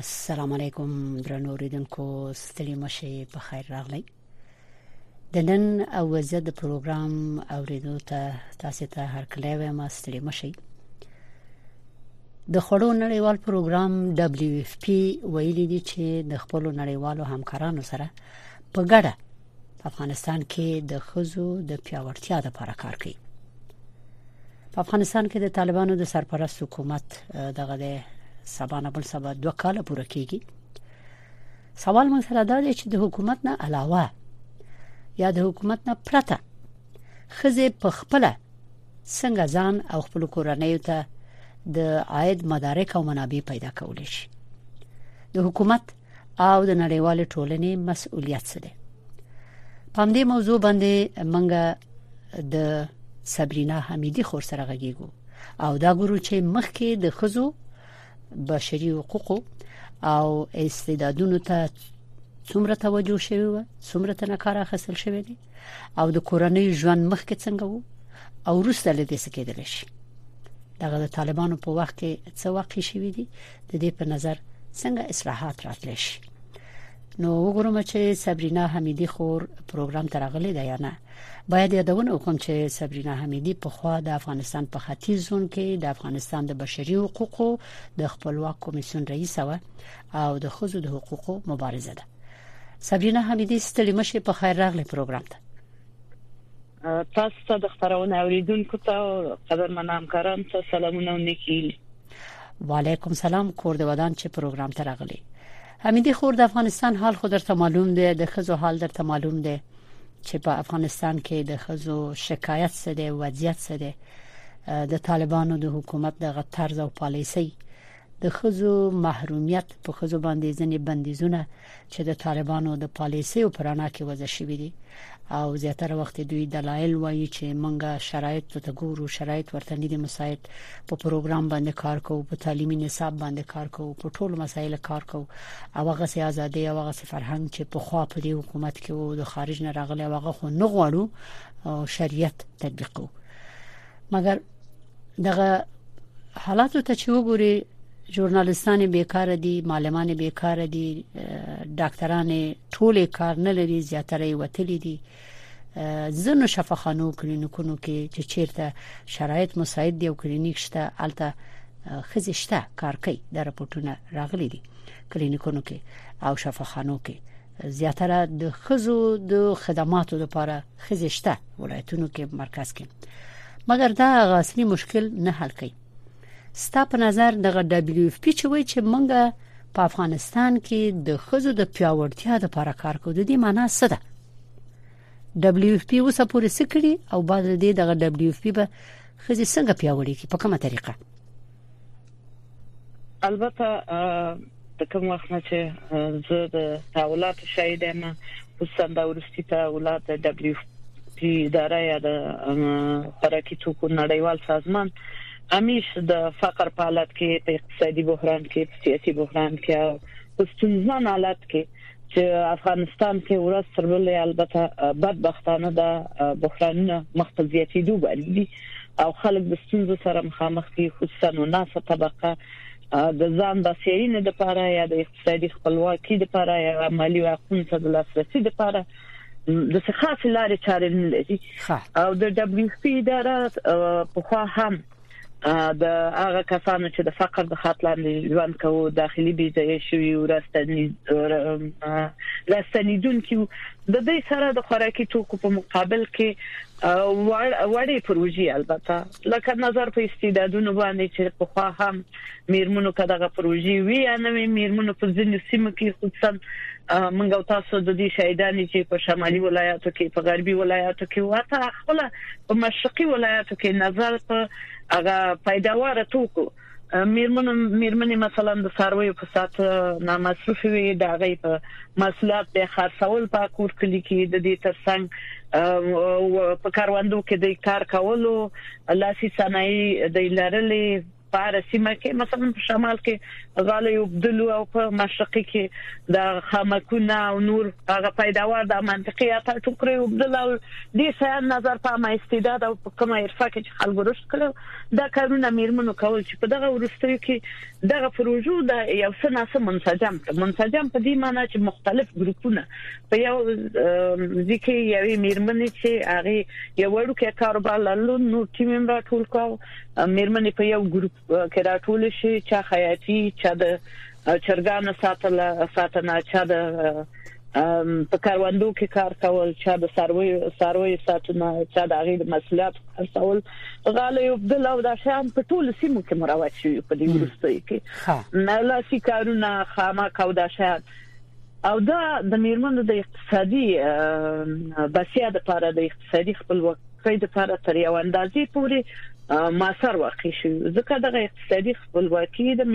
السلام علیکم درنو ریدونکو ستړي مشه په خیر راغلی د نن او زه د پروګرام اوریدو ته تاسو ته هر کله وایم ستړي مشه د خړو نړیوال پروګرام WFP ویلي دي چې د خپل نړیوالو همکارانو سره په ګډه په افغانستان کې د خزو د پیاوړتیا لپاره کار کوي په افغانستان کې د طالبانو د سرپرست حکومت دغه د سبانه بل سبا دوه کال پوره کیږي سوال مون سره دا دی چې د حکومت نه علاوه یا د حکومت نه پرته خزه په خپل څنګه ځان او خپل کورنۍ ته د عاید مدارک او منابع پیدا کول شي د حکومت او د نړیوال ټولنې مسؤلیت څه دی په دې موضوع باندې منګه د سبرینا حمیدی خور سره غږیږو او دا ګورو چې مخکې د خزو بشري حقوقو او استعدادونو ته څومره توجه شوی و څومره تنه کار اخیستل شوی دی او د کورنۍ ژوند مخکې څنګه وو او وروسته له دې څه کېدل شي دغه د طالبانو په وخت کې څه واقع شوې دي د دې په نظر څنګه اصلاحات راتلی شي نو وګورم چې صبرینا حمیدی خور پروګرام ترغلې ده یا نه باید یادونه وکم چې صبرینا حمیدی په خوا د افغانستان په ختیځ زون کې د افغانستان د بشري حقوقو د خپلواک کمیسیون رئیس و او د خزو د حقوقو مبارزه ده سبرینا حمیدی ستړي مشه په خیر راغلی پروګرام ته تاسو ته د خبرونه اوریدونکو ته قدر منام کرام ته سلامونه ونکیل وعلیکم سلام کور د ودان چې پروګرام ته راغلی حمیدی خور د افغانستان حال خو درته معلوم دی د خزو حال درته معلوم دی چې په افغانستان کې د خزو شکایت څه دی وضعیت څه دی د طالبانو د حکومت د غطرز او پالیسي د خزو محرومیت په خزو باندې ځنې بندیزونه چې د طالبانو د پالیسیو پرانا کې وضع شوې دي او زیاتره وخت دوی دلایل وایي چې مونږه شرایط ته ګورو شرایط ورته نه دي مساعد په پروګرام باندې کار کوو په تعلیمي نصاب باندې کار کوو په ټولو مسایلو کار کوو او هغه سي ازادي او هغه سي فرهنګ چې په خوا په دې حکومت کې وو د خارج نه راغلي هغه خو نه غواړو شریعت تطبیقو مګر دغه حالاتو ته چې وګوري ژورنالستان بیکار دي معلمان بیکار دي ډاکټران ټول کار نه لري زیاتره وتلي دي زنو شفاخانو کلینیکونو کې چې چیرته شرایط مساعد دی او کلینیک شته الته خزشته کار کوي د راپورټونه راغلي دي کلینیکونو کې او شفاخانو کې زیاتره د خزو د خدماتو لپاره ښځې شته ولایتونو کې مرکز کې مګر دا غاسلی مشکل نه حل کوي ستا په نظر دغه دبليو اف پی چې وایي چې مونږه په افغانستان کې د خزو د پیاوړتیا لپاره کار کوو د دې معنی څه ده دبليو اف پی اوس پورې څه کړی او بعد دې دغه دبليو اف پی به خزي څنګه پیاوړی کی په کومه طریقه البته د کوم وخت نه چې زه د تحولات شاهد یم خصوصا د ورستي تحولات د دبليو پی اداره یا د خوراکي توکو نړیوال سازمان همیش د فقر په حالت کې په اقتصادي بحران کې په سیاسي بحران کې او په ستونزمن حالت کې چې افغانستان کې ورځ تر بلې البته بدبختانه د بحرانونو مخ په زیاتېدو باندې دي او خلک د ستونزو سره مخامخ دي خصوصا ناسه طبقه د ځان د سیرینې لپاره یا د اقتصادي خپلواکۍ لپاره یا مالی حقوقو ته د لاسرسي لپاره د څه خاص لارې چارې نه لري او د دبليو سي اداره په خوا هم د هغه کسانو چې د فقر د خط لاندې ژوند کوي داخلي بي ځای شوی ورستنی راستنیدونکو د دې سره د خوراکي توکو په مقابل کې وړې پروژې البته لکه نظر په استعدادونو باندې چې په خوا هم میرمنو که دغه پروژې وی یا نه وی میرمنو په ځینو سیمو کې خصوصا منګو تاسو د دې شاهدان چې په شمالي ولایاتو کې په غربي ولایاتو کې واته خپل په مشرقي ولایاتو کې نظر په هغه پیداوار توکو میرمنو میرمنې مثلا د ساروي په سات نه مصرف وي د غي په مسلات د خرڅول په کور کلی کې د دې ترڅنګ په کاروندو کې د کار کولو لاسي صنایع د لرلې په هر سیمه کې مثلا په شمال کې غالي وبدلو او په مشرق کې د خامکونه او نور هغه پیداوار د منطقي اته ټوکري وبدل او د سیان نظر په ما استعداد او کومه حرفه کې خلک رشد کړو دا کارونه میرمنو کول چې په دغه ورستیو کې دغه پروژو د یو څه ناسه منسجم ته منسجم په دې معنی چې مختلف ګروپونه په یو ځکه یوې میرمنې چې هغه یو وړوکی کاروبار لرلو نو ټیم ممبر ټول کاو میرمنې په یو ګروپ کې راټول شي چې خیاطي چې د چرګانو ساتل ساتنه چې د په کاروندو کې کار کول چې د سروي سروي ساتنه چې د غیر مسولیت خرڅول غالي عبدل او د شام په ټول سیمو کې مروج شوی په دې وروستیو کې نه لاسي کارونه خامہ کو دا شان او دا د میرمنو د اقتصادي بسیا د پاره د اقتصادي خپلواکۍ د پاره تر یو اندازې پوري ماسر واقع شو ځکه د اقتصادي خپلواکي د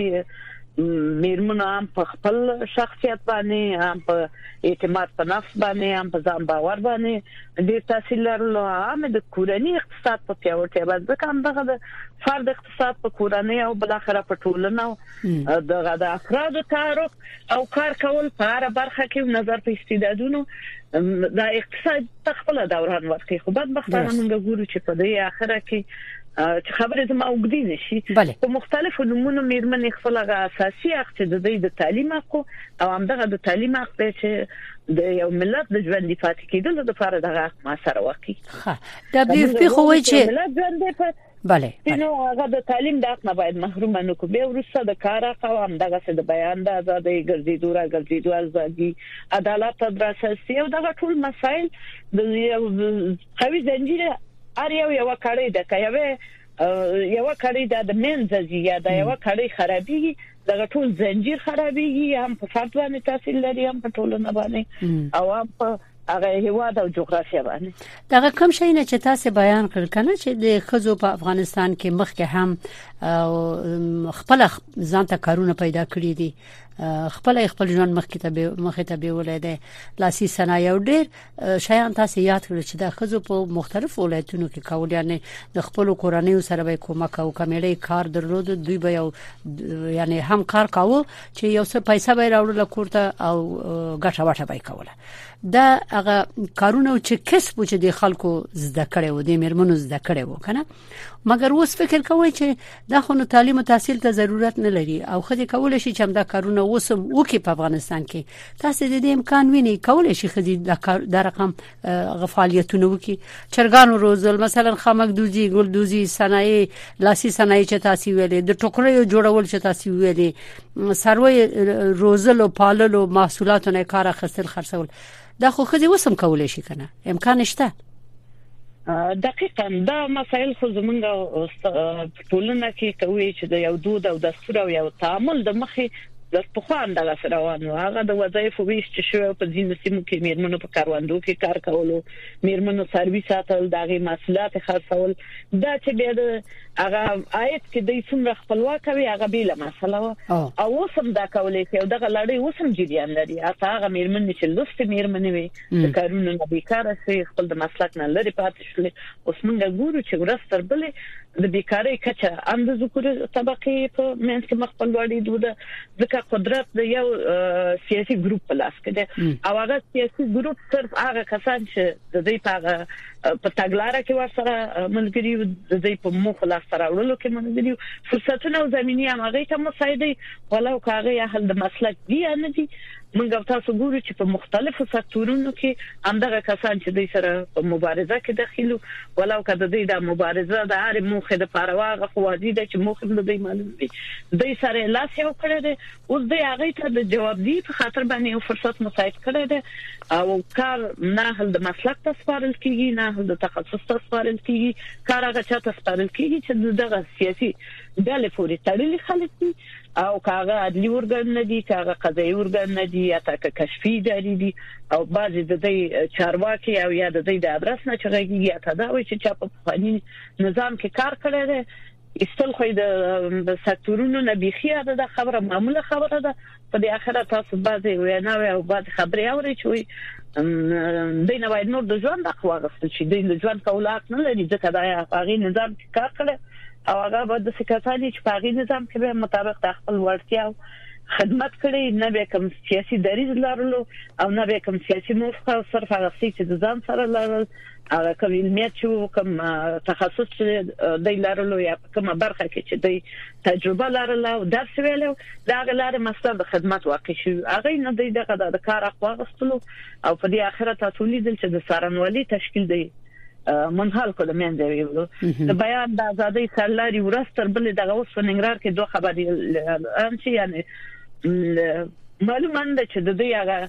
میرمنو هم په خپل شخصیت باندې هم په اعتماد په نفس باندې هم په ځان باور باندې ډیر تاثیر لرلو هم د کورنی اقتصاد په پیاوړتیا باندې کوم دغه د فرد اقتصاد په کورنۍ او بل اخره په ټولنه دغه د افرادو تعارف او کار کول په هر برخه کې نظر په استعدادونو د اقتصاد تخپل دوران ورکړي خو بدبختانه موږ ګورو چې په دې اخره کې چې خبره زما وګدي نشي په مختلفو نمونه میرمنې خپل غا اساسي حق چې د دوی د تعلیم حق او همدغه د تعلیم حق دی چې د یو ملت د ژوند پاتې کېدل د لپاره دغه حق ما سره وکړي ها د بي اف پی خو وایي چې ملت ژوند پاتې بله نو هغه د تعلیم د حق نه باید محروم نه کو به ورسره د کار حق او همدغه څه د بیان د ازادۍ ګرځیدو را ګرځیدو ازادي عدالت ته درساسي او دغه ټول مسایل د یو قوي زنجیر ار یو یو کړی د کایوي یو کړی د منځ زیږه د یو کړی خرابي دغه ټول زنجیر خرابيږي هم په فرد باندې تاثیر لري هم په ټولنه باندې او هم په هغه هیواد او جغرافیه باندې دغه کم شي نه چې تاسو بیان کړل کنه چې د خزو په افغانستان کې مخکې هم خپل ځان ته کارونه پیدا کړی دي خپل خپل ژوند مخکې ته مخې ته بیولې ده لاسي صنایع او ډېر شیان تاسو یاد کړل چې د خزو په مختلفو ولایتونو کې کول یعنی د خپل کورنۍ سره به کومک او کمیړې کار درلود دوی به یو یعنی هم کار کاوه چې یو څه پیسې به راوړل کورته او ګټه وټه به کوله دا هغه کارونه چې کسب چې د خلکو زده کړي و د میرمنو زده کړي و کنه مګر اوس فکر کوي چې دا خو نو تعلیم او تحصیل ته ضرورت نه لري او خدي کول شي چې دا کارونه وسم وکي په افغانستان کې تاسو د دې امکان ویني کول شي خدي د کار د رقم غفالیتونه وکي چرګان روزل مثلا خامک دوزي ګل دوزي صنایع لاسي صنایع چې تاسو ویلې د ټوکرې جوړول چې تاسو ویلې سروي روزلو پاللو محصولاتو نه کار اخستل خرڅول دا خو خځه وسم کولای شي کنه امکان شته دقیقا دا مسایل خو زمونږ ټولنه کې کوي چې د یو دود او دستور او یو تعامل د مخې د پخوان دغه سره روان و هغه د وظایفو ویش چې شو په ځینو سیمو کې میرمنو په کاروندو کې کار کولو میرمنو سروي ساتل دغه مسلات خاصول دا چې بیا د هغه آیت کې د څومره خپلواک وي هغه بیل مسله و او اوس هم دا کولای شي او دغه لړۍ اوس هم جریان لري هغه هغه میرمن چې لوستې میرمنې وي د کارونو نه بیکاره شي خپل د مسلک نه لري پاتې شي اوس موږ ګورو چې ورځ تر بلې د بیکاری کچه اند ذکر طبقه په منځ کې مخبل وړي دوه ځکه قدرت د یو سیاسي ګروپ په لاس کې دی او هغه سیاسي ګروپ صرف هغه کسان چې د دې په په تګلارې کې ورسره ملګری یو د دې په موخه لا سره وړلو کې ملګری یو فرصتونه او زميني هم هغه ته مساعدي ولو کاغه اهل د مسلک دی نه دی موږ تاسو ګورو چې په مختلفو سکتورونو کې همدغه کسان چې د سره په مبارزه کې داخلو ولو کده د دې مبارزه د هر موخه د پرواغه خو دي چې موخه د دې معلوم دي د سره لاس یو کړی دی اوس دی هغوی ته د جوابدهي په خاطر باندې یو فرصت مساعد کړی دی او کار نه اهل د مسلک ته سپارل کیږي نه اهل د تخصص ته سپارل کیږي کار هغه چا ته سپارل کیږي چې دغه سیاسي ډلې پورې تړلي خلک دي او کاغه عدلي ورګن نه دي کاغه قضایي ورګن نه دي یا تاکه کشفي اداري دي او بعضي د دې چارواکي او یا د دې د ادرس نه چغږي یا تدا وي چې چا په فني نظام کې کار کړی دی ایستل خو د سکتورونو نه بیخي یاد ده خبره معموله خبره ده په دې اخره تاسو بعضي ویناوي او بعضي خبرې اوري چې د نه وای نور د ژوند حق واغست چې د له ژوند کول حق نه لري ځکه دا هغه نظام کې کار کړي او هغه به د سکرټالي چې په هغه نظام کې به مطابق د خپل ورتیا خدمت کړي نه به کوم سیاسي دریز لرلو او نه به کوم سیاسي موخه صرف هغه چې د ځان سره لرل هغه کوم علمیت چې کوم تخصص چې د لارلو یا کومه برخه کې چې د تجربه لرله او درس ویلو دا غلار مستر د خدمت واقع شي هغه نه دی دغه د کار اخواغستلو او په دې اخره تاسو لیدل چې د سارنوالي تشکیل دی منحل کړ مېند ویلو د بیان د ازادۍ سرلاري ورستر بل دغه اوس ننګرهار کې دوه خبرې ان چې یعنی معلومه ده چې د دې هغه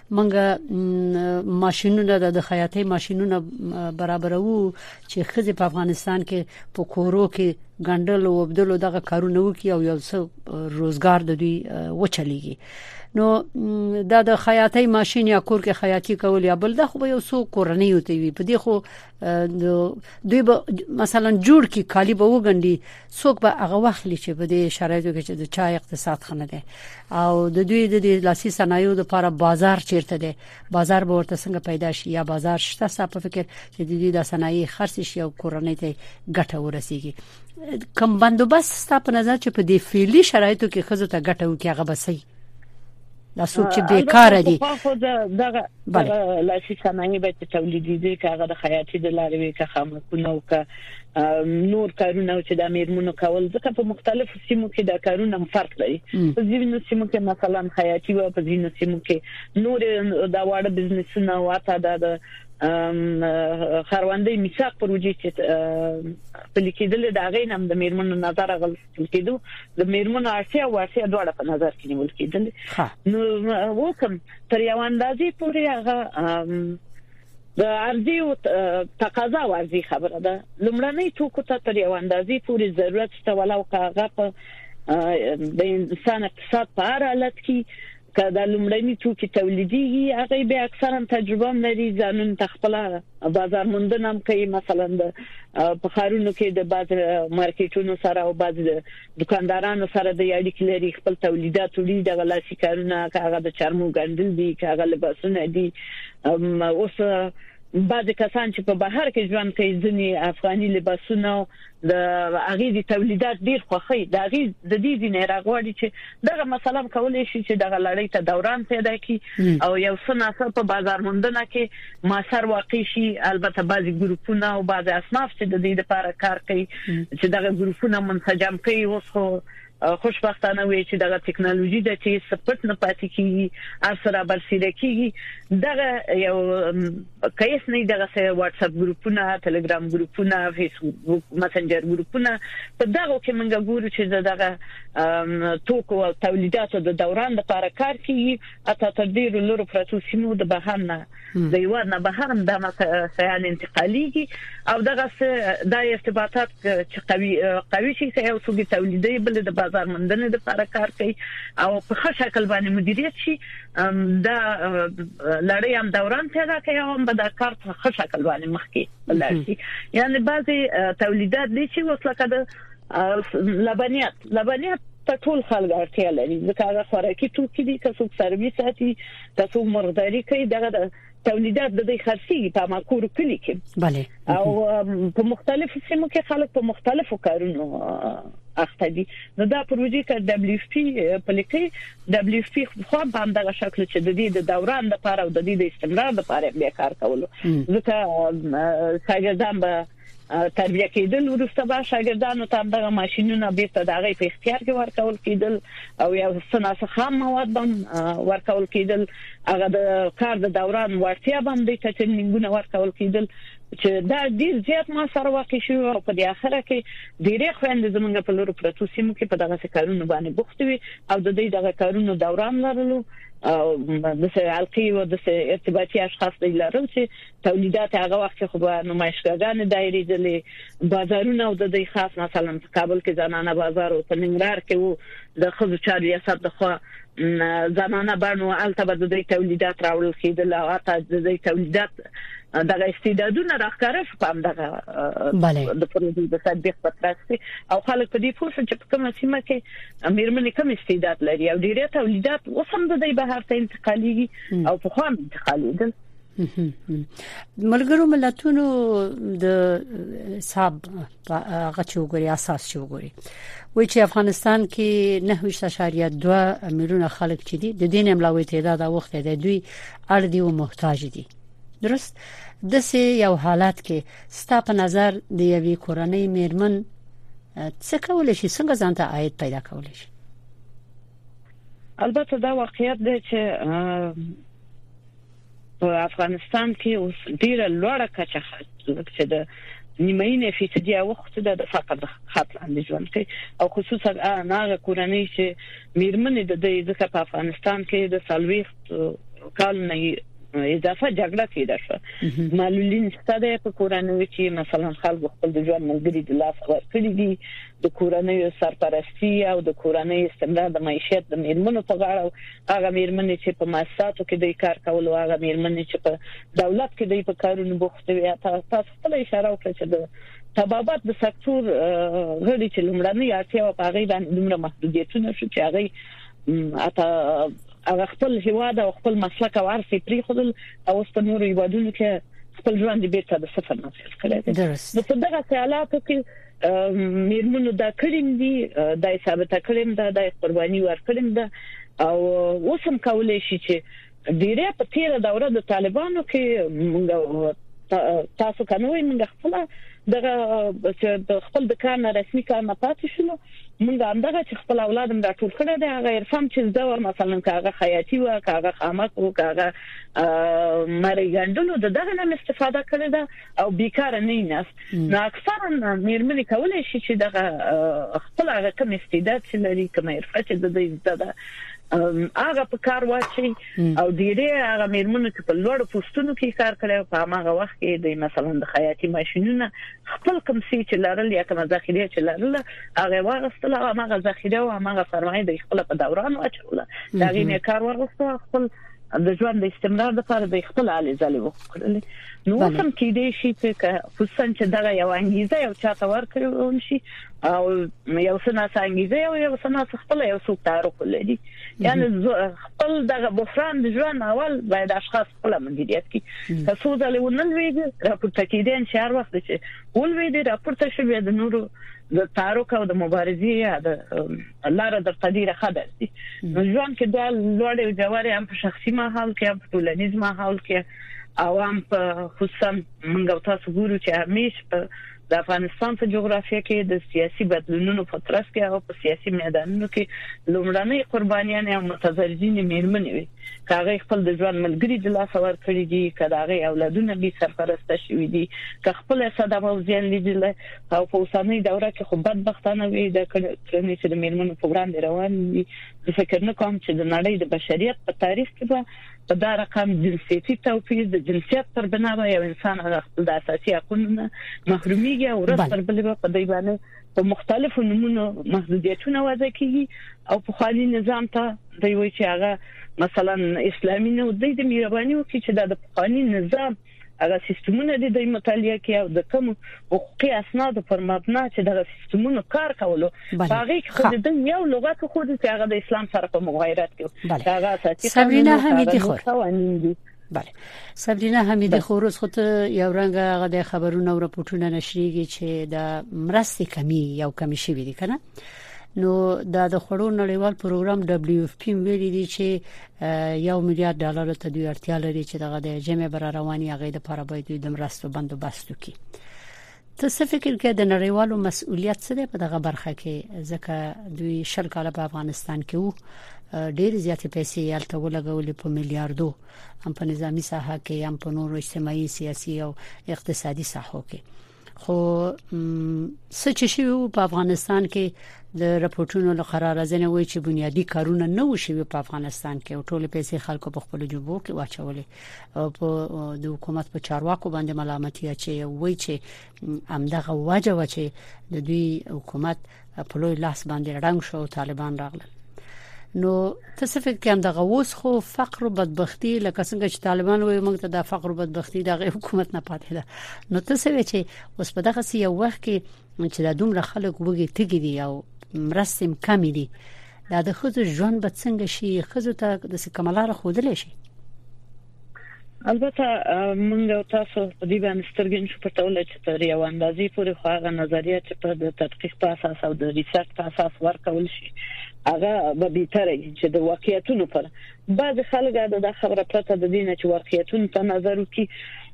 منګه ماشينونه د خیاطۍ ماشينونه برابروو چې خزه په افغانستان کې په کورو کې ګندل او وبدلو دغه کارونه وکي او یو څه روزګار د دوی وچلېږي نو دا د خیاطۍ ماشين یا کور کې خیاطي کول یا بل د خو یو څو کورنۍ وتوي په دې خو دوی به مثلا جوړ کی کالی به وګنډي څوک به هغه واخلي چې په دې شرایطو کې چې د چا اقتصاد خنه ده او د دوی د لاسي صنایعو لپاره بازار چیرته ده بازار به ورته څنګه پیدا شي یا بازار شته ستاسو په فکر چې د دوی د صنایع خرڅ شي او کورنۍ ته ګټه ورسیږي کوم بندوبست ستاسو په نظر چې په دې فعلی شرایطو کې خزو ته ګټه وکړي هغه بسي دا څوک چې بیکار دي خو دغه دغه لاسي صنایع به تولیدېږي کاغه د خیاطي د لارې وی که خامکونه او که نور کارونه چې د میرمنو کول ځکه په مختلفو سیمو کې دا کارونه هم فرق لري په ځینو سیمو کې مثلا خیاطي او په ځینو سیمو کې نور دا واړه بزنسونه او اته دا د خروندې میثاق پروژې چې خپل کېدل دا غي نم د میرمنو نظر غل اخیستل کېدو د میرمنو اړتیا او وړتیا دواړه په نظر کې نیول کېدل نو وکم تر یو اندازې پورې هغه د ارزي او تقاضا او ارزي خبره ده لمړنۍ توکو ته تر یو اندازې پورې ضرورت شته ولو هغه په د انسان اقتصاد په اړه لټ کی که دا لومړني توکي تولیدېږي، هغه یې بیا اکثراً تجربه هم لري، ځانونو ته خپله بازارموندنه هم کوي، مثلاً د په ښارونو کې د بعضې مارکېټونو سره او بعضې د دوکاندارانو سره دوی اړیکې لري، خپل تولیدات وړي، دغه لاسي کارونه، که هغه د چرمو ګنډل دي، که هغه لباسونه دي. اوس بعضې کسان چې په بهر کې ژوند کوي، ځینې افغاني لباسونه د هغې دي تولیدات ډیر خوښي د هغې د دې دینه راغواړي چې دغه مثلا کولای شي چې دغه لړۍ ته دوران پیدا کی او یو څه ناسه په بازار موندنه کې ما سر واقع شي البته بعضي ګروپونه او بعضي اصناف چې د دې لپاره کار کوي چې دغه ګروپونه منسجم کوي اوس خو خوشبختانه وي چې دغه تکنالوژي ده چې څه پټ نه پاتې کیږي هر څه را برسیره کیږي دغه یو کیس نه دغه سه واتس اپ ګروپونه ټلګرام ګروپونه فیسبوک مسنجر ګروپونه په دغه کې موږ ګورو چې دغه توکو او تولیداتو د دوران لپاره کار کوي اته تر ډیرو لورو پراتو سیمو د بهر نه د هیواد نه بهر هم دا مسایل انتقالیږي او دغه د ارتباطات چې قوي قوي شي چې یو څوګي تولیدي بل د بازار مندنې لپاره کار کوي او په ښه شکل باندې مدیریت شي دا لړۍ هم دوران پیدا کوي او هم به دا کار په ښه شکل باندې مخکې لاړ شي یعنی بعضي تولیدات دي چې اوس لکه د لبنیات لبنیات ته ټول خلک اړتیا لري ځکه هغه خوراکي توکي دي که څوک سروي ساتي تاسو مرغداري کوي دغه تولیدات د دې خرسي په ماکور کلی کې bale او په مختلفو سیمو کې خلک په مختلفو کارونو اخته دي نو دا پروژې ک دبليو اف پی په لکه دبليو اف پی خو په همدغه شکل چې د دې د دوران لپاره او د دې د استمرار لپاره به کار کولو ځکه ساګردان به تربیه کېدل وروسته به شاګردانو ته دغه ماشينونه بیرته د هغې په اختیار کې ورکول کېدل او یو څه ناڅه خام مواد به ورکول کېدل هغه د کار د دوران وړتیا به هم د ټریننګونه ورکول کېدل چې دا ډیر زیات ما سره واقع شو او په دې اخره کې ډیره خويند زمونږ په لور پروتو سیمو کې په دغه کارونو باندې بوخت وي او د دې دغه کارونو دوران لرلو او د سیالکي او د ارتباطي اشخاص لرل چې تولیدات هغه وخت کې خو به نمایشګاګانې دایریدلې بازارونه او د دې خاص مثلا په کابل کې زنانه بازار او په ننګرهار کې وو د خزو چار ریاست د خو زنانه بڼو الته به د دې تولیدات راوړل کېدل او حتی د دې تولیدات دغه استعدادونه راخاره شو په دغه د پروژې د تطبیق په ترڅ کې او خلک په دې پوښتنه چې په کومه سیمه کې میرمنې کوم استعداد لري او ډیره تولیدات اوس هم د دې بهر ته انتقالي او په خوان انتقالي دي ملګرو ملتونو د حساب غچوګوري اساس شوګوري وای چې افغانستان کې 9.2 میلیونه خلک چې دي د دین املاوي تعداد وخت دی دوی اړ دي او محتاج دي درست د سه یو حالت کې ستا په نظر د یوې کورنۍ میرمن څه کول شي څنګه ځان ته عاید پیدا کول شي البته دا واقعیت دی چې په افغانستان کې اوس ډیره لوړه کچه خلک چې د نیمه فیصدي او خصوصي د فقر خط لاندې ژوند کوي او خصوصا هغه کورنۍ چې میرمنې د دې ځکه په افغانستان کې د سلويخت کال نه اضافه جګړه کیده شو معلولین ستاسو په کورنۍ کې مثلا خلک خپل د ژوند ملګری د لاس ورکړي دي د کورنۍ سرپرستی او د کورنۍ استمرار د معیشت د میرمنو په غاړه هغه مېرمنې چې په مؤسساتو کې دوی کار کولو، هغه مېرمنې چې په دولت کې دوی په کارونو بوختې وې، حتی تاسو خپله اشاره وکړه چې د طبابت د سکتور غړي چې لومړنۍ اړتیا وه په هغه باندې دومره محدودیتونه شو چې هغه حتی هغه خپل هیواد او خپل مسلک او ارث پرې خودل او اوس په نورو هیوادونو کې خپل ژوند بیرته د صفر نه پیل کړی دی نو په دغه حالاتو کې میرمنو دا کړیم دي دای ثابت کړیم دا دای قرباني ورکړیم دا او اوس هم کولای شي چې ډیره په تیره دوره د طالبانو کې تاسو کنه وای موږ خپل دغه چې خپل د کار نه رسمي کار نه پاتې شولو موږ همدغه چې خپل اولادم دا ټول کړه دا هغه عرفان چې زده ور مثلا کاغه خیاطي و کاغه خامک و کاغه مری ګندلو دغه نه استفاده کړې ده او بیکاره نه ناست نو اکثرا میرمنې کولای شي چې دغه خپل هغه کم استعداد چې لري کومه حرفه چې د دې زده ده هغه په کار واچي او ډیره هغه میرمنو چې په لوړ پوسټونو کې کار کوي په هغه وخت کې د مثلا د خیاطي ماشينونه خپل کوم سي چې لرل یا کوم ذخیره چې لرل هغه واغستل او هغه ذخیره او هغه فرمایي د خپل په دوران واچول دا غي نه کار ورغوښته خپل د ژوند د استمرار لپاره د خپل عالی ځلې وکړلې نو اوس هم کې دې شي چې خصوصا چې دا یو انګیزه یو چاته ورکړل شي او یو سنا انګیزه او یو سنا خپل یو څوک تعارف لري یعنی خپل دغه بحران د ژوند اول باید اشخاص خپل مدیریت کړي که څو ځله ونن ویږي راپورته کیدي ان شاء الله وخت چې ول وی دي راپورته شي بیا د نورو د تعارف او د مبارزې د لار د قدیره خدای ژوند کې د لوړې جواري هم په شخصي ماحول کې هم په ټولنیز ماحول کې عوام په خصوصا موږ تاسو ګورو چې همیش په د افغانستان په جغرافیه کې د سیاسي بدلونونو په ترڅ کې هغه په سیاسي میدانونو کې لومړنۍ قربانیان او متزلزلې میرمنې وي کاغه خپل د ژوند ملګری د لاس ور کړی دي کداغه اولادونه به سرپرست شوي دي که خپل صدمه او زیان لیدل او په اوسنۍ دوره کې خو بدبختانه وي د کړنې چې د میرمنو په وړاندې روان دي فکر نه کوم چې د نړۍ د بشریت په تاریخ کې به په دا رقم جنسیتي توپیر د جنسیت پر بنا به یو انسان هغه خپل د اساسي حقوقو نه محروميږي او ورځ تر بلې په دې باندې په مختلفو نمونو محدودیتونه وضع کیږي او په خالي نظام ته دوی وایي چې هغه مثلا اسلامي نه دی د میرباني او چې د خالي نظام هغه سیستمونه د دوی مطالعه کې او د کوم حقوقي اسناد پر مبنا چې دغه سیستمونو کار کولو هغه خو د دې یو لغت خو د هغه د اسلام سره په مغایرت کې هغه اساسي سبرینا حمیدی خور بله سبرینا حمیدی خوروز خود یو رنګ هغه د خبرونو او راپورټونو نشریږي چې د مرستې کمی یو کمی شوی دی کنه نو دا د خړو نړیوال پروګرام دبليو اف پی ویلي دي چې یو میلیارډ ډالر ته دوی اړتیا لري چې دغه د جمع بر رواني هغه د لپاره باید د مرستو بندوبست وکړي ته څه فکر کې د نړیوالو مسؤلیت څه دی په دغه برخه کې ځکه دوی شل کال په افغانستان کې وو ډیر زیاتې پیسې یې الته ولګولې په میلیارډو هم په نظامی ساحه کې هم په نورو اجتماعي سیاسي او اقتصادي ساحو کې خو سچ شي په افغانستان کې د رپورټونو له قرار ځنه وایي چې بنیادی کارونه نه وشوي په افغانستان کې او ټول پیسې خلکو په خپل جوبو کې واچولې او په د حکومت په چارواکو باندې ملامتي اچي وایي چې همدغه وجه و چې د دوی حکومت په لوی لاس باندې رنګ شو طالبان راغله نو ته څه فکر کوم دغه اوس خو فقر او بدبختی لکه څنګه چې طالبان وایي موږ ته د فقر او بدبختی دغه حکومت نه پاتې ده نو ته څه چې اوس په دغه سی وخت کې چې د دومره خلک وګي تګي دي او مرستم کم دي دا د خځو ژوند به څنګه شي خځو ته د سکملار خودلې شي البته موږ او تاسو په دې باندې سترګې نشو پټولای چې تر یو اندازې پورې خو هغه نظریه چې په تحقیق په اساس او د ریسرچ په اساس ورکول شي هغه به به تر چې د واقعیتونو پر بعض خلک د خبره پرته د دین چې واقعیتونو ته نظر وکړي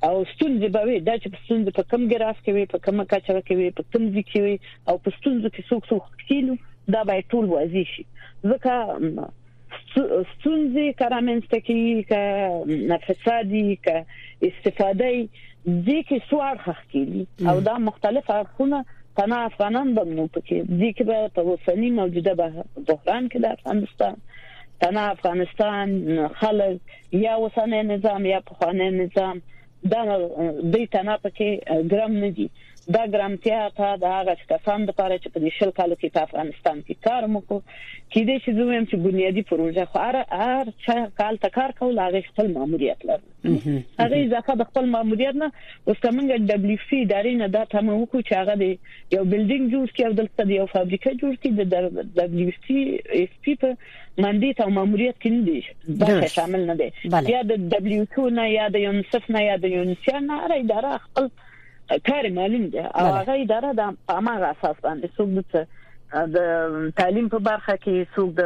او ستونزې به وي دا چې ستونزې په کم ګراف کې وي په کومه کچره کې وي په کوم ځای کې وي او په ستونزو کې څوک څوک کینو دا به ټول واضح شي ځکه ستونزې کرامنسته کیږي ک فسادي ک استفاده دي کې سوار خخ کیږي او دا مختلف اړخونه تنا افغانان به مو پکې دي کې به په وسنی موجوده به بحران کې د افغانستان تنا افغانستان خلک یا وسنی نظام یا پخوانی نظام دا دوی تنها پکې ګرام نه دي دا ګرامتیا ته د هغه کسان لپاره چې په دې شل کالو کې په افغانستان کې کار وکړو کې دې چې زموږ چې بنیادی پروژه خو هر هر څه کال ته کار کول هغه خپل ماموریت لري هغه اضافه د خپل ماموریت نه اوس کومګ دبليو سي ادارې نه دا تم وکړو چې هغه یو بلډینګ جوړ کړي او دلته یو فابریکه جوړ کړي د دبليو سي اس پی په ماندیت او ماموریت کې نه دي برخه شامل نه دي یا د دبليو ټو نه یا د یونسف نه یا د یونسیا نه هر اداره خپل کار معلوم دي او هغه اداره د هغه اساس باندې څوک د د تعلیم په برخه کې څوک د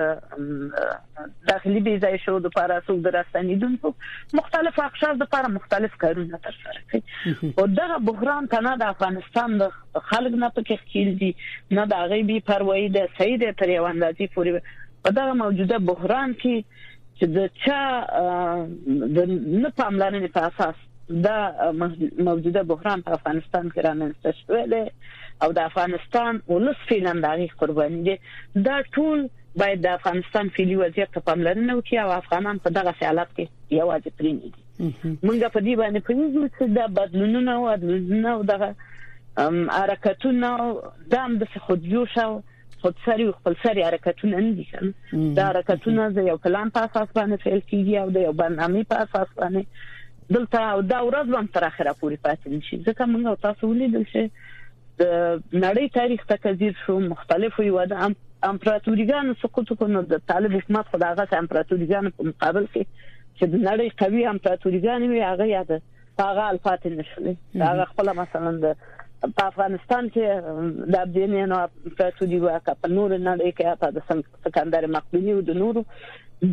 داخلي بي ځای شو د لپاره څوک د راستنیدونکو مختلف اقشار د لپاره مختلف کارونه ترسره کوي او دغه بحران تنه د افغانستان د خلک نه پکې ښکیل دي نه د هغه بي پروايي ده صحیح ده تر یو اندازې پورې په دغه موجوده بحران کې چې د چا د نه پاملرنې په اساس دا موجوده بحران په افغانستان کې رامنځته شوی دی او د افغانستان ولس فعلا دغه قرباني دي دا ټول باید د افغانستان فعلی وضعیت ته پاملرنه وکړي او افغانان په دغه حالت کې یوازې پرې نه دي مونږ په دې باندې پوهیږو چې دا بدلونونه او بدلونونه او دغه حرکتونه دا هم د خود جوړ شو خود سری او خپل سری حرکتونه نه دي کنه دا حرکتونه د یو پلان په اساس باندې فعال کیږي او د یو برنامه په اساس باندې دلته او دا ورځ هم تر اخره پورې پاتې نشي ځکه موږ تاسو ولیدل چې د نړۍ تاریخ ته کزیر شو مختلفو یوادو امپراتوریګانو سقوط کو نو د طالب حکومت خداغه امپراتوریګانو په مقابل کې چې د نړۍ قوي امپراتوریګانې وي هغه یاد هغه الفات نشلې هغه خپل مثلا د په افغانستان کې د ابدینانو امپراتوري واکه په نور نړۍ کې په د سکندر مقدوني او د نورو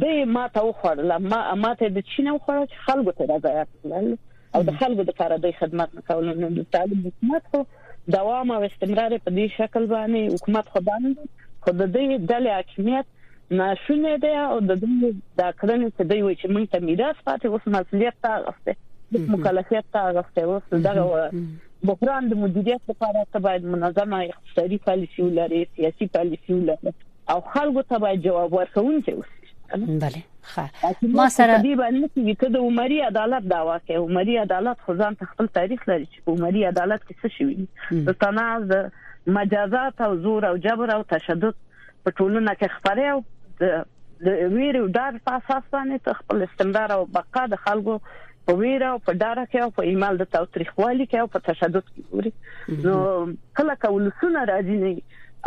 د ماته او خړل ما ماته د چین او خړل چې خلکو ته راځي او د خلکو لپاره د خدمت کولو نو د طالب حکومت خو دوام او استمرار یې په دې شکل باندې حکومت خو بند دی، خو د دې ډلې حاکمیت ناشونی دی او د دې دا کړنې چې دوی وایي چې موږ ته میراث پاتې اوس مسؤلیت تا غوښته مکلفیت تا غوښته اوس دغه بحران د مدیریت لپاره ته باید منظمه اقتصادي پالیسي ولري سیاسي پالیسي ولري او خلکو ته باید جواب ورکوونکي اوسي بله ښه ما سره دی باندې چې ته د عمري عدالت داوا کوي عمري عدالت خو ځان خپل تاریخ لري چې په عملی عدالت کې څه شوي دي د تناز د مجازات او زور او جبر او تشدد په ټولنه کې خبره او د ویرې او ډار په اساس باندې خپل استمرار او بقا د خلکو په ویره او په ډار کې او په ایمال د تاوتریخوالي کې او په تشدد کې ګوري نو کله کولسونه راځي نه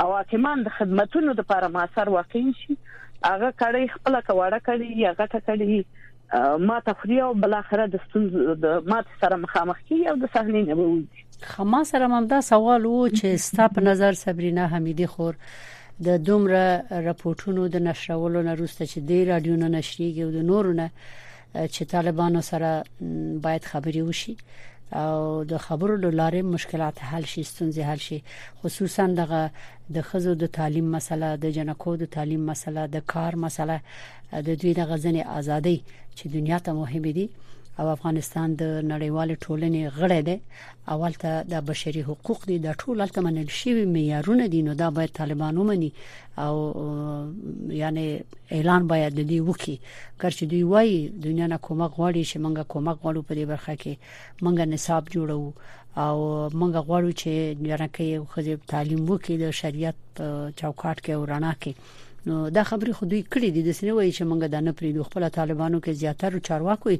او حاکمان د خدماتو لپاره ما سر واقع شي هغه کړي خپل کواړه کړي یا غټه کړي ماته خوري او بل اخر د ستونزو د مات سره مخامخ کیږي او د صحنې نه وځي خما سره هم دا سوال وو چې ستا په نظر صبرینه حمیدی خور د دومره راپورټونو د نشرولو نه روسته چې د رادیو نه نشریږي او د نورو نه چې طالبانو سره باید خبري وشي او د خبرو له لارې مشکلات حل شي ستونزې حل شي خصوصا دغه د خزو د تعلیم مسله د جنکو د تعلیم مسله د کار مسله د دوی د غزنې ازادۍ چې دنیا ته مهمه دي او افغانستان د نړیوال ټولنې غړی دی اول ته د بشري حقوق دي د ټول تل منل شوی معیارونه دي نو دا باید طالبان ومني او یعنی اعلان باید د دې وکي کرچ دوی وای دنیا نه کومه غواړي چې موږ کومه غواړو په دې برخه کې موږ نصاب جوړو او موږ غواړو چې جنکه یو خځه تعلیم وکړي د شریعت چوکاټ کې او رڼا کې نو دا خبرې خو دوی کړې دي د سینې وایي چې موږ دا نه پریدو خپل طالبانو کې زیاتره چارواکو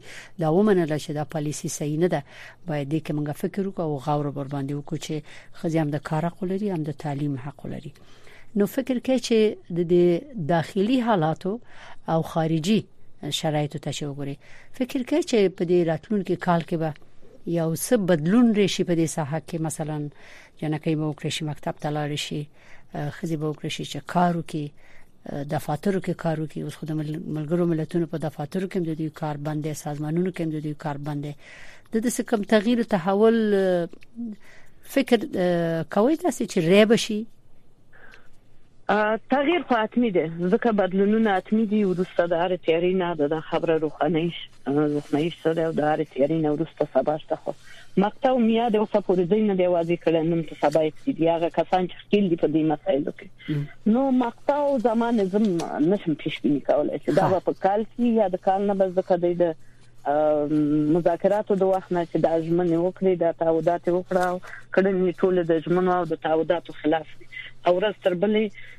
دا ومنل چې دا پالیسی صحیح نه ده باید دې کې موږ فکر وکړو او غور ور باندې وکړو چې خځې هم د کار حق لري هم د تعلیم حق لري نو فکر کوي چې د داخلي حالاتو او خارجي شرایطو ته وګوري فکر کوي چې په دې راتلونکي کال کې به یو څه بدلون راشي په دې ساحه کې مثلا جنکې مو کړی شي مکتب ته لاړ شي خزي به وکړي چې کار وکړي دفاترو کې کار وکړي اوس خو د ملګرو ملتونو په دفاترو کې د دوی کار بندې سازمانونو کې د دوی کار بندې د دې کوم تغییر تحول فکر کوي تاسو چې ریب شي تغییر خو اتمی دی ځکه بدلونونه اتمی دي ورسته د هر تیاری نه د خبره روښانه روښانه شته او د هر تیاری نه ورسته سبا شته خو مقطع مې یاد اوسه پورې دوی نه دی واضح کړی نوم ته سبا یې دي هغه کسان چې خپل دي په دې مسایلو کې نو مقطع او زمانه زم نشم پیش بینی کولای چې دا په کال کې یا د کال نه بس د کدی د مذاکراتو د وخت نه چې د ژمنې وکړي د تعهدات وکړه کړنې ټول د ژمنو او د تعهداتو خلاف او ورځ تر بلې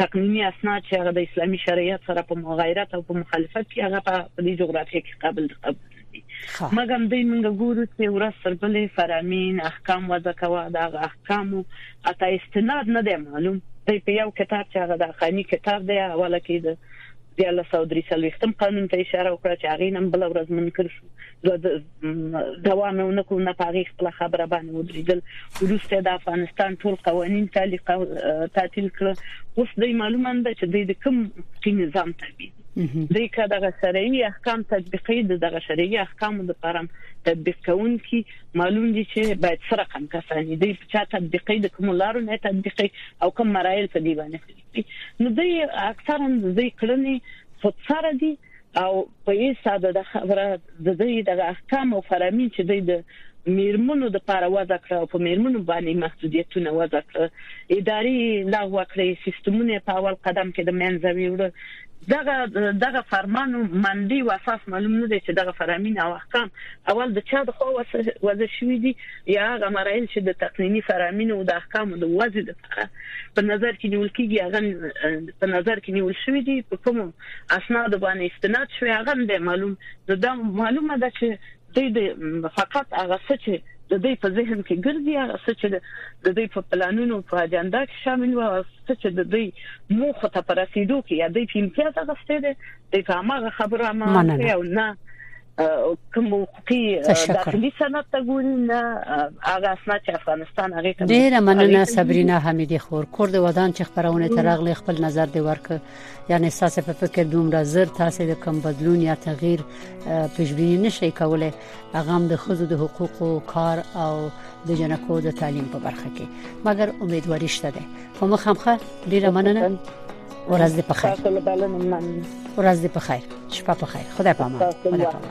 تقنینی اسناد چې هغه د اسلامي شریعت سره په مغایرت او په مخالفت کې هغه په دې جغرافیه کې قابل قبول دي مګم دوی موږ ګورو چې ورځ تر بلې فرامین احکام وضع کوه دا احکام اته استناد نه دی معلوم دوی په یو کتاب چې هغه د قانوني کتاب دی اوله کې د د 1943 قانون ته اشاره وکړه چې هغه نن بل ورځ منکر شو دوام یې ونکړو نه پاره خپل خبره باندې ودرېدل ورسته د افغانستان ټول قوانين تعلق تعطيل کړ اوس د معلومه ده چې د کوم سي نظام تابع دي که دغه شرعي احکام تطبیقي دغه شرعي احکام د پرم تطبیق کوونکي معلوم دي چې باید سره کم کسان دي په چا تطبیقي د کوم لارو نه تطبیقي او کوم مراحل په دی باندې نو دوی اکثرا د کړنې خود سره دي او په هیڅ ساده د خبره د دې د احکام او فرامین چې دوی د میرمنو د پاره وضع کړ او په میرمنو باندې محدودیتونه وضع کړ اداري لغوه کړې سیستمونه په اول قدم کې د منځوي وړ دغه دغه فرمان منلی او اساس معلوم نه دی چې دغه فرامین او احکام اول د چا د خو وځ شوې دي یا هغه مراحل چې د تقنینی فرامین او د احکام د وځ د په نظر کې نیول کیږي هغه په نظر کې نیول شوې دي په کوم اسنادو باندې استناد شوی هغه هم دی معلوم نو دا معلومه ده چې دوی د فقط هغه څه چې د دوی په ذهن کې ګرځي هغه څه چې د دوی په پلانونو په اجنډا کې شامل و هغه څه چې د دوی موخه ته پر رسیدو کې یا دوی په امتیاز غوښته دي د هغه خبره مانه او نه کوم حقوقي داخلي سند ته ګوري نه هغه اسنه چې افغانستان هغه ته ډیره مننه صبرینا حمیدی خور کور د ودان چې خبرونه ترغلې خپل نظر دی ورک یعنی ساسې په فکر دومره زر تاسې د کم بدلون یا تغییر پیشبینی نشئ کولای هغه هم د خزو د حقوقو کار او د جنکو د تعلیم په برخه کې مګر امیدواري شته ده خو مخامخه ډیره مننه ورځ دې په خیر ورځ دې په خیر شپه په خیر خدای پامه خدای پامه